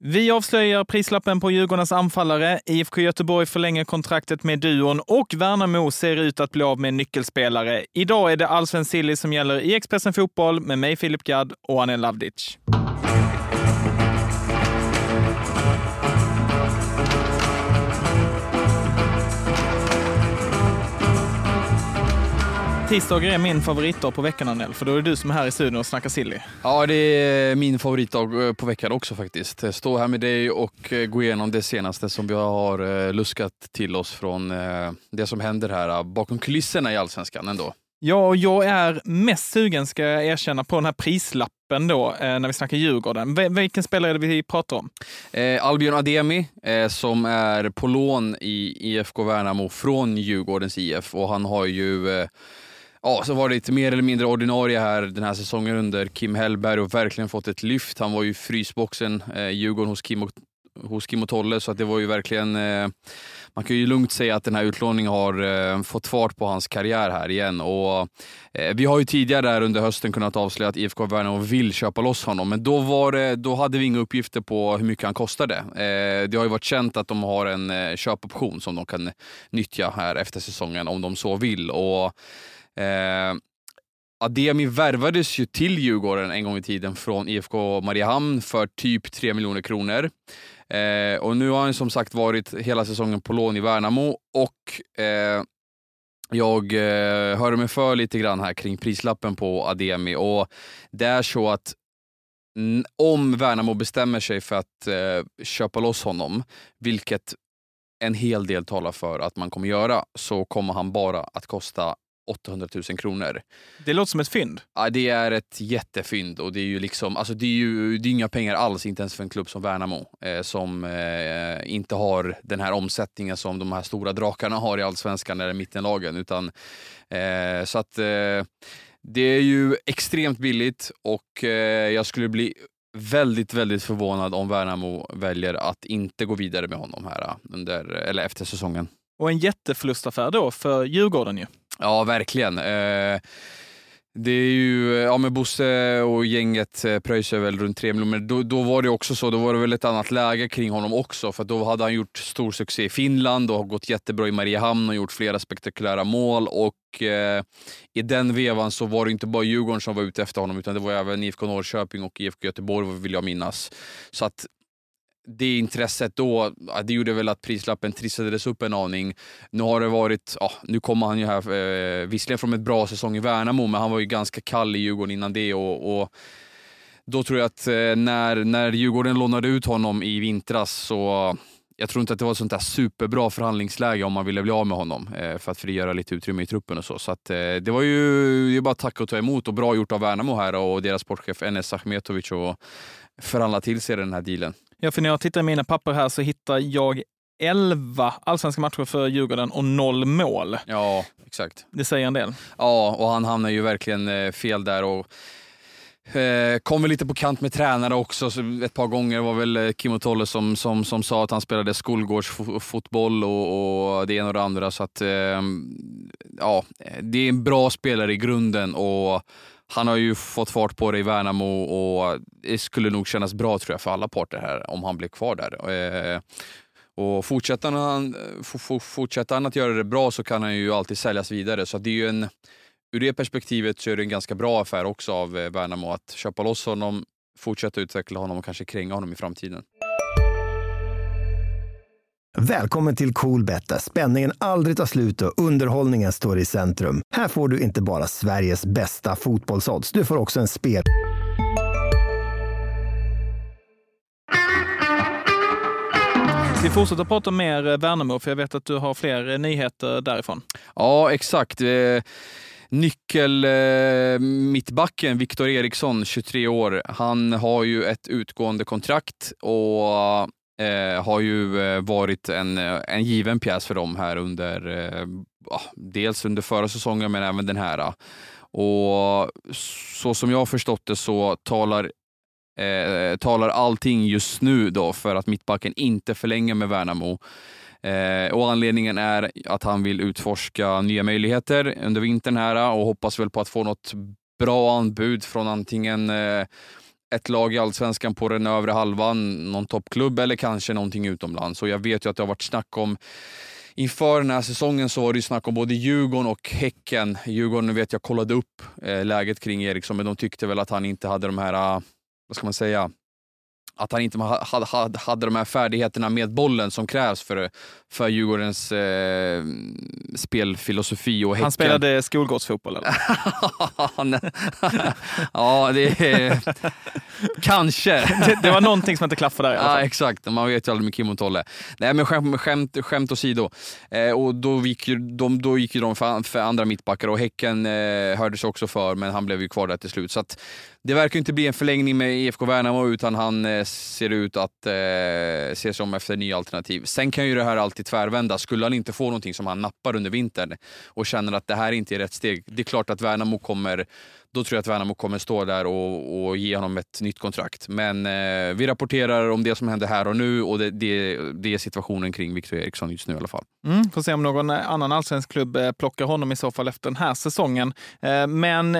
Vi avslöjar prislappen på Djurgårdens anfallare. IFK Göteborg förlänger kontraktet med duon och Värnamo ser ut att bli av med nyckelspelare. Idag är det allsvensk silly som gäller i Expressen Fotboll med mig Filip Gadd och Anel Lavdic. Tisdagar är min favoritdag på veckan Anel, för då är det du som är här i studion och snackar silly. Ja, det är min favoritdag eh, på veckan också faktiskt. Stå här med dig och eh, gå igenom det senaste som vi har eh, luskat till oss från det som händer här bakom kulisserna i Allsvenskan ändå. Ja, jag är mest sugen, ska jag erkänna, på den här prislappen då, när vi snackar Djurgården. Vilken spelare är det vi pratar om? Eh, Albion Ademi, eh, som är på lån i IFK Värnamo från Djurgårdens IF och han har ju ja, så var det lite mer eller mindre ordinarie här den här säsongen under Kim Hellberg och verkligen fått ett lyft. Han var ju frysboxen eh, Djurgården hos Kim och, hos Kim och Tolle, så att det var ju verkligen... Eh, man kan ju lugnt säga att den här utlåningen har eh, fått fart på hans karriär här igen. Och, eh, vi har ju tidigare där under hösten kunnat avslöja att IFK Värnamo vill köpa loss honom, men då, var det, då hade vi inga uppgifter på hur mycket han kostade. Eh, det har ju varit känt att de har en eh, köpoption som de kan nyttja här efter säsongen om de så vill. Och Eh, Ademi värvades ju till Djurgården en gång i tiden från IFK Mariehamn för typ 3 miljoner kronor. Eh, och nu har han som sagt varit hela säsongen på lån i Värnamo och eh, jag eh, hörde mig för lite grann här kring prislappen på Ademi och det är så att om Värnamo bestämmer sig för att eh, köpa loss honom, vilket en hel del talar för att man kommer göra, så kommer han bara att kosta 800 000 kronor. Det låter som ett fynd. Ja, det är ett jättefynd och det är ju liksom, alltså det är ju det är inga pengar alls, inte ens för en klubb som Värnamo eh, som eh, inte har den här omsättningen som de här stora drakarna har i allsvenskan eller mittenlagen. Utan, eh, så att eh, det är ju extremt billigt och eh, jag skulle bli väldigt, väldigt förvånad om Värnamo väljer att inte gå vidare med honom här under, eller efter säsongen. Och en jätteförlustaffär då för Djurgården ju. Ja, verkligen. Eh, det är ju, ja men Bosse och gänget eh, pröjsar väl runt 3 miljoner. Då, då var det också så, då var det väl ett annat läge kring honom också. För då hade han gjort stor succé i Finland och gått jättebra i Mariehamn och gjort flera spektakulära mål. Och eh, i den vevan så var det inte bara Djurgården som var ute efter honom, utan det var även IFK Norrköping och IFK Göteborg vill jag minnas. Så att det intresset då, det gjorde väl att prislappen trissades upp en aning. Nu har det varit, ja, nu kommer han ju här, eh, visserligen från ett bra säsong i Värnamo, men han var ju ganska kall i Djurgården innan det och, och då tror jag att eh, när, när Djurgården lånade ut honom i vintras så jag tror inte att det var ett sånt där superbra förhandlingsläge om man ville bli av med honom eh, för att frigöra lite utrymme i truppen och så. Så att, eh, det var ju det är bara att tacka och ta emot och bra gjort av Värnamo här och deras sportchef Enes Achmetovic att förhandla till sig den här dealen. Ja, för när jag tittar i mina papper här så hittar jag 11 allsvenska matcher för Djurgården och noll mål. Ja, exakt. Det säger en del. Ja, och han hamnar ju verkligen eh, fel där. och Eh, kom väl lite på kant med tränare också. Så ett par gånger var väl eh, Kim Tolle som, som, som sa att han spelade skolgårdsfotboll och, och det ena och det andra. Så att, eh, ja, det är en bra spelare i grunden och han har ju fått fart på det i Värnamo och det skulle nog kännas bra tror jag för alla parter här om han blir kvar där. Eh, och fortsätter han, fortsätter han att göra det bra så kan han ju alltid säljas vidare. Så det är ju en, ur det perspektivet så är det en ganska bra affär också av eh, Värnamo att köpa loss honom, fortsätta utveckla honom och kanske kränga honom i framtiden. Välkommen till Coolbet där spänningen aldrig tar slut och underhållningen står i centrum. Här får du inte bara Sveriges bästa fotbollsodds, du får också en spel... Vi fortsätter prata mer eh, Värnamo, för jag vet att du har fler eh, nyheter därifrån. Ja, exakt. Eh, nyckel mittbacken Viktor Eriksson, 23 år, han har ju ett utgående kontrakt och eh, har ju eh, varit en, eh, en given pjäs för dem här under, eh, ah, dels under förra säsongen men även den här. Och så som jag har förstått det så talar eh, talar allting just nu då för att mittbacken inte förlänger med Värnamo. Eh, och anledningen är att han vill utforska nya möjligheter under vintern här och hoppas väl på att få något bra anbud från antingen eh, ett lag i allsvenskan på den övre halvan, någon toppklubb eller kanske någonting utomlands. Och jag vet ju att det har varit snack om Inför den här säsongen så var det ju snack om både Djurgården och Häcken. Djurgården vet jag kollade upp eh, läget kring Eriksson, men de tyckte väl att han inte hade de här, eh, vad ska man säga, att han inte hade, hade, hade de här färdigheterna med bollen som krävs för, för Djurgårdens eh, spelfilosofi. Och häcken. Han spelade skolgårdsfotboll eller? ja, det är... Kanske. det, det, var någonting som inte klaffade där i alla fall. Ja, exakt. Man vet ju aldrig med Kim och Tolle. Nej, men skämt, skämt, skämt åsido. Eh, och då gick, ju, de, då gick ju de för, för andra mittbackar och Häcken eh, hördes också för, men han blev ju kvar där till slut. Så att, det verkar inte bli en förlängning med IFK Värnamo utan han eh, ser ut att eh, se sig om efter nya alternativ. Sen kan ju det här alltid tvärvända. Skulle han inte få någonting som han nappar under vintern och känner att det här inte är rätt steg. Det är klart att Värnamo kommer då tror jag att Värnamo kommer stå där och, och ge honom ett nytt kontrakt. Men eh, vi rapporterar om det som händer här och nu och det, det, det är situationen kring Victor Eriksson just nu i alla fall. Mm, får se om någon annan allsvensk klubb eh, plockar honom i så fall efter den här säsongen. Eh, men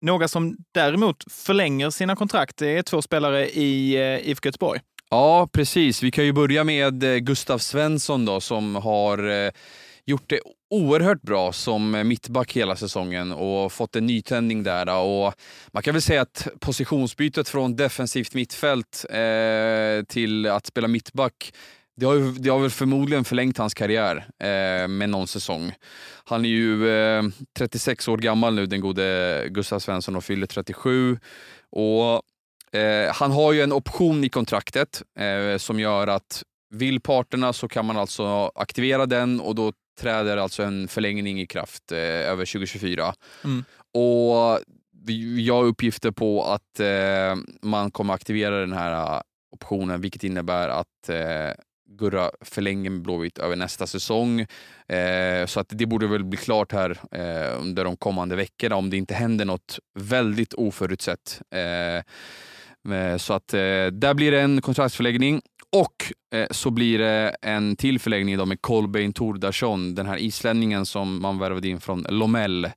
några som däremot förlänger sina kontrakt det är två spelare i eh, IFK Göteborg. Ja, precis. Vi kan ju börja med eh, Gustav Svensson då, som har eh, gjort det oerhört bra som mittback hela säsongen och fått en nytändning där. Och man kan väl säga att positionsbytet från defensivt mittfält eh, till att spela mittback det har, det har väl förmodligen förlängt hans karriär eh, med någon säsong. Han är ju eh, 36 år gammal nu, den gode Gustav Svensson, och fyller 37. Och eh, Han har ju en option i kontraktet eh, som gör att vill parterna så kan man alltså aktivera den och då träder alltså en förlängning i kraft eh, över 2024. Mm. Och jag har uppgifter på att eh, man kommer aktivera den här optionen, vilket innebär att Gurra förlänger med Blåvitt över nästa säsong. Eh, så att det borde väl bli klart här eh, under de kommande veckorna om det inte händer något väldigt oförutsett. Eh, eh så att eh, där blir det en kontraktsförläggning och eh, så blir det en till förläggning idag med Kolbeinn Tordarsson, den här islänningen som man värvade in från Lomell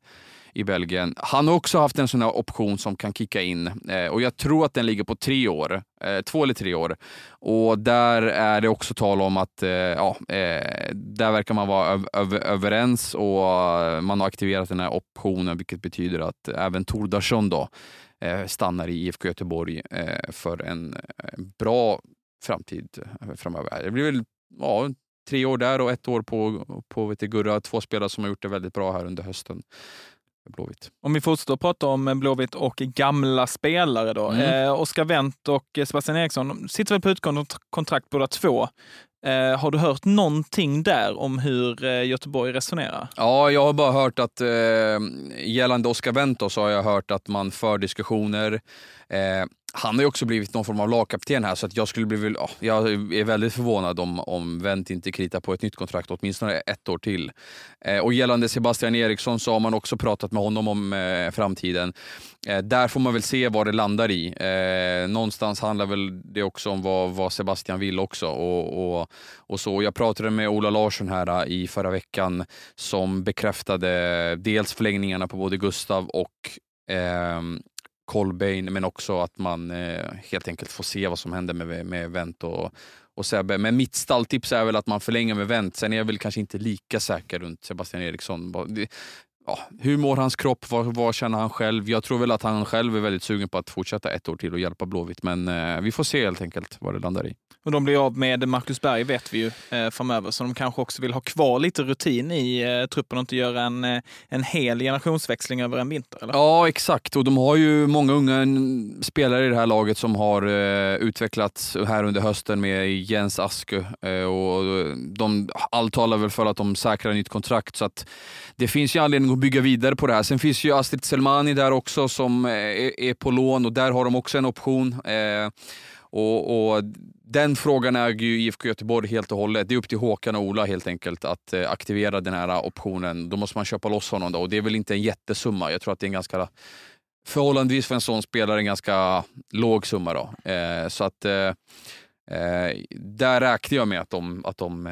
i Belgien. Han har också haft en sån här option som kan kicka in eh, och jag tror att den ligger på tre år. Eh, två eller tre år. Och där är det också tal om att eh, ja, eh, där verkar man vara öv överens och man har aktiverat den här optionen vilket betyder att även Tordarsson då eh, stannar i IFK Göteborg eh, för en eh, bra framtid eh, framöver. Det blir väl ja, tre år där och ett år på, på vet Gurra. Två spelare som har gjort det väldigt bra här under hösten. Blåvitt. Om vi fortsätter att prata om Blåvitt och gamla spelare då. Mm. Eh, Oskar Wendt och Sebastian Eriksson sitter väl på utgående kontrakt båda två. Eh, har du hört någonting där om hur eh, Göteborg resonerar? Ja, jag har bara hört att eh, gällande Oskar Wendt så har jag hört att man för diskussioner. Han har ju också blivit någon form av lagkapten här så att jag skulle bli, ja, jag är väldigt förvånad om, om Wendt inte kritar på ett nytt kontrakt åtminstone ett år till. Eh, och gällande Sebastian Eriksson så har man också pratat med honom om eh, framtiden. Eh, där får man väl se vad det landar i. Eh, någonstans handlar väl det också om vad, vad Sebastian vill också. Och, och, och, så. Jag pratade med Ola Larsson här eh, i förra veckan som bekräftade dels förlängningarna på både Gustav och ehm, Colbain, men också att man eh, helt enkelt får se vad som händer med, med Wendt och, och Sebbe. Men mitt stalltips är väl att man förlänger med Wendt. Sen är jag väl kanske inte lika säker runt Sebastian Eriksson. Ja, hur mår hans kropp? Vad, vad, känner han själv? Jag tror väl att han själv är väldigt sugen på att fortsätta ett år till och hjälpa Blåvitt. Men eh, vi får se helt enkelt vad det landar i. Och de blir av med Marcus Berg vet vi ju eh, framöver, så de kanske också vill ha kvar lite rutin i eh, truppen och inte göra en, eh, en hel generationsväxling över en vinter. Eller? Ja, exakt. Och de har ju många unga spelare i det här laget som har eh, utvecklats här under hösten med Jens Askö. Eh, och de, allt talar väl för att de säkrar nytt kontrakt, så att det finns ju anledning och bygga vidare på det här. Sen finns ju Astrid Selmani där också som eh, är, på lån och där har de också en option. Eh, och, och den frågan äger ju IFK Göteborg helt och hållet. Det är upp till Håkan och Ola helt enkelt att eh, aktivera den här optionen. Då måste man köpa loss honom då och det är väl inte en jättesumma. Jag tror att det är en ganska förhållandevis för en sån spelare en ganska låg summa. Då. Eh, så att eh, eh där räknar jag med att de, att de,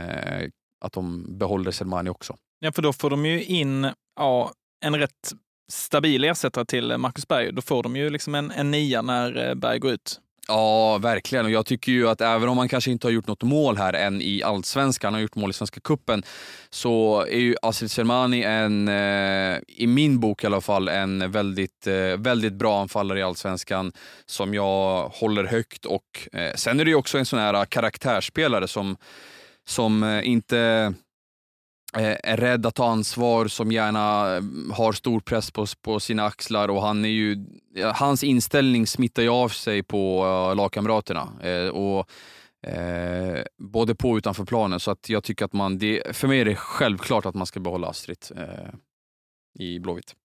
att de behåller Selmani också. Ja, för då får de ju in ja, en rätt stabil ersättare till Marcus Berg. Då får de ju liksom en, en nia när eh, Berg går ut. Ja, verkligen. Och jag tycker ju att även om han kanske inte har gjort något mål här än i allsvenskan, han har gjort mål i Svenska Kuppen så är ju Asil Selmani en, eh, i min bok i alla fall, en väldigt, eh, väldigt bra anfallare i allsvenskan som jag håller högt. Och Sen är det ju också en sån här karaktärsspelare som, som inte Eh, är rädd att ta ansvar, som gärna eh, har stor press på, på sina axlar och han är ju, hans inställning smittar ju av sig på uh, lagkamraterna. Uh, och, uh, både på och utanför planen. Så att jag tycker att man, det, för mig är det självklart att man ska behålla Astrid i Blåvitt.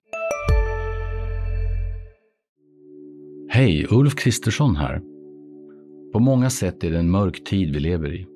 Hej, Ulf Kristersson här. På många sätt är det en mörk tid vi lever i.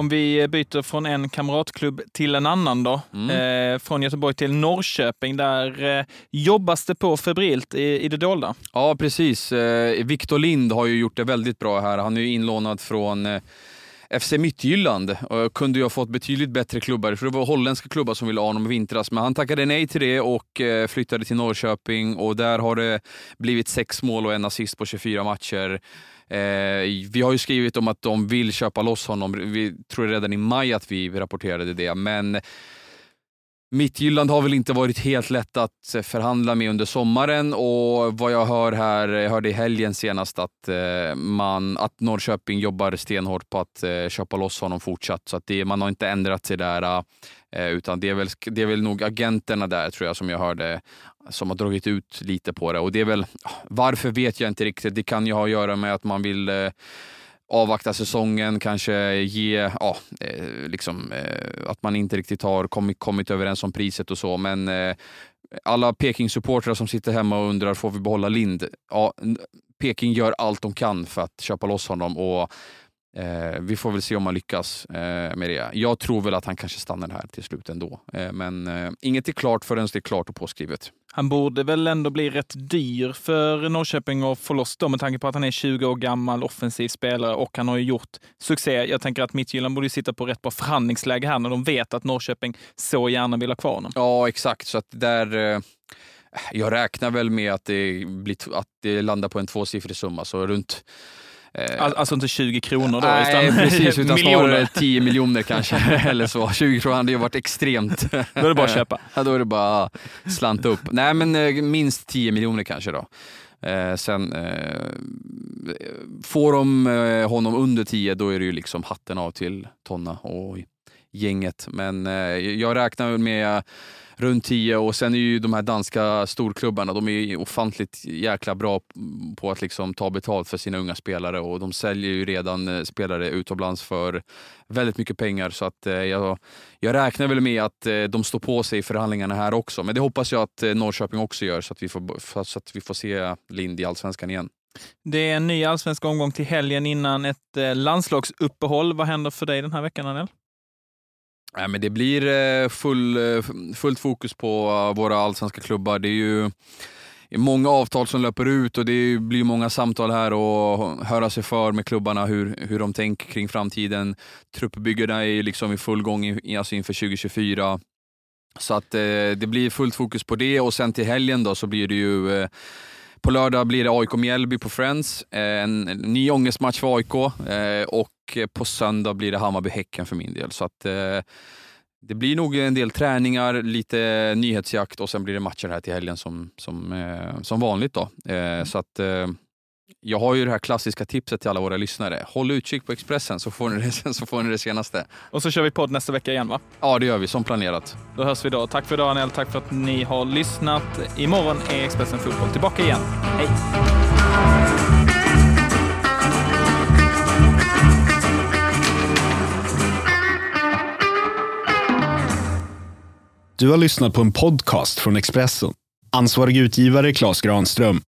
Om vi byter från en kamratklubb till en annan då. Mm. Eh, från Göteborg till Norrköping. Där eh, jobbas det på febrilt i, i det dolda. Ja, precis. Eh, Viktor Lind har ju gjort det väldigt bra här. Han är ju inlånad från eh, FC Midtjylland och kunde ju ha fått betydligt bättre klubbar, för det var holländska klubbar som ville ha honom i vintras. Men han tackade nej till det och eh, flyttade till Norrköping och där har det blivit sex mål och en assist på 24 matcher. Eh, vi har ju skrivit om att de vill köpa loss honom. Vi tror redan i maj att vi rapporterade det, men Mittjylland har väl inte varit helt lätt att eh, förhandla med under sommaren och vad jag hör här, eh, jag hörde i helgen senast att, eh, man, att Norrköping jobbar stenhårt på att köpa loss honom fortsatt. Så att det, man har inte ändrat sig där, utan det är, väl, det är väl nog agenterna där tror jag som jag hörde som har dragit ut lite på det. Och det är väl, varför vet jag inte riktigt. Det kan ju ha att göra med att man vill avvakta säsongen, kanske ge, ja, eh, liksom, eh, att man inte riktigt har kommit, kommit överens om priset och så. Men eh, alla Peking-supportrar som sitter hemma och undrar, får vi behålla Lind? Ja, Peking gör allt de kan för att köpa loss honom och Eh, vi får väl se om han lyckas eh, med det. Jag tror väl att han kanske stannar här till slut ändå. Eh, men eh, inget är klart förrän det är klart och påskrivet. Han borde väl ändå bli rätt dyr för Norrköping att få loss då med tanke på att han är 20 år gammal, offensiv spelare och han har ju gjort succé. Jag tänker att Midtjylland borde sitta på rätt bra förhandlingsläge här när de vet att Norrköping så gärna vill ha kvar honom. Ja, exakt. Så att där... Eh, jag räknar väl med att det, blir, att det landar på en tvåsiffrig summa, så runt Eh, alltså inte 20 kronor då? Nej, utan precis, utan snarare 10 miljoner kanske. eller så. 20 kronor hade ju varit extremt. då är det bara att köpa. Ja, då är det bara slanta upp. Nej, men eh, minst 10 miljoner kanske då. Eh, sen eh, får de eh, honom under 10, då är det ju liksom hatten av till Tonna och gänget. Men eh, jag räknar med runt 10 och sen är ju de här danska storklubbarna, de är ofantligt jäkla bra på att liksom ta betalt för sina unga spelare och de säljer ju redan eh, spelare utomlands för väldigt mycket pengar. Så att eh, jag, jag räknar väl med att eh, de står på sig i förhandlingarna här också. Men det hoppas jag att Norrköping också gör så att vi får, så att vi får se Lind i Allsvenskan igen. Det är en ny allsvensk omgång till helgen innan ett landslagsuppehåll. Vad händer för dig den här veckan, Anel? Ja, men det blir eh, full, eh, fullt fokus på eh, våra allsvenska klubbar. Det är ju många avtal som löper ut och det blir många samtal här och höra sig för med klubbarna hur, hur de tänker kring framtiden. Truppbyggena är liksom i full gång alltså inför 2024. Så att eh, det blir fullt fokus på det och sen till helgen då så blir det ju på lördag blir det AIK Mjällby på Friends, eh, en ny ångestmatch för AIK eh, och på söndag blir det Hammarby-Häcken för min del. Så att, eh, det blir nog en del träningar, lite nyhetsjakt och sen blir det matcher här till helgen som, som, som vanligt. Då. Så att, jag har ju det här klassiska tipset till alla våra lyssnare. Håll utkik på Expressen så får ni det, så får ni det senaste. Och så kör vi podd nästa vecka igen va? Ja, det gör vi som planerat. Då hörs vi då. Tack för idag Daniel, tack för att ni har lyssnat. Imorgon är Expressen Fotboll tillbaka igen. Hej! Du har lyssnat på en podcast från Expressen. Ansvarig utgivare Klas Granström